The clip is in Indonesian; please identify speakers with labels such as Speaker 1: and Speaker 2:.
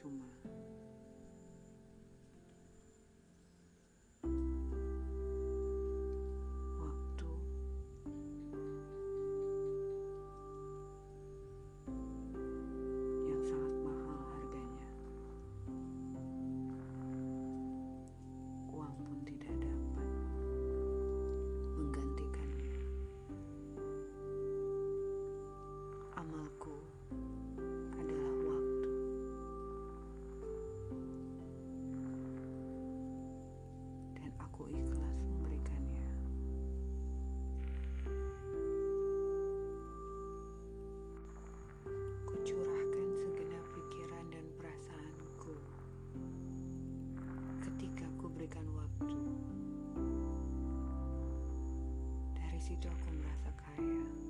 Speaker 1: 充满 aku ikhlas memberikannya. Kucurahkan segenap pikiran dan perasaanku ketika ku berikan waktu. Dari situ aku merasa kaya.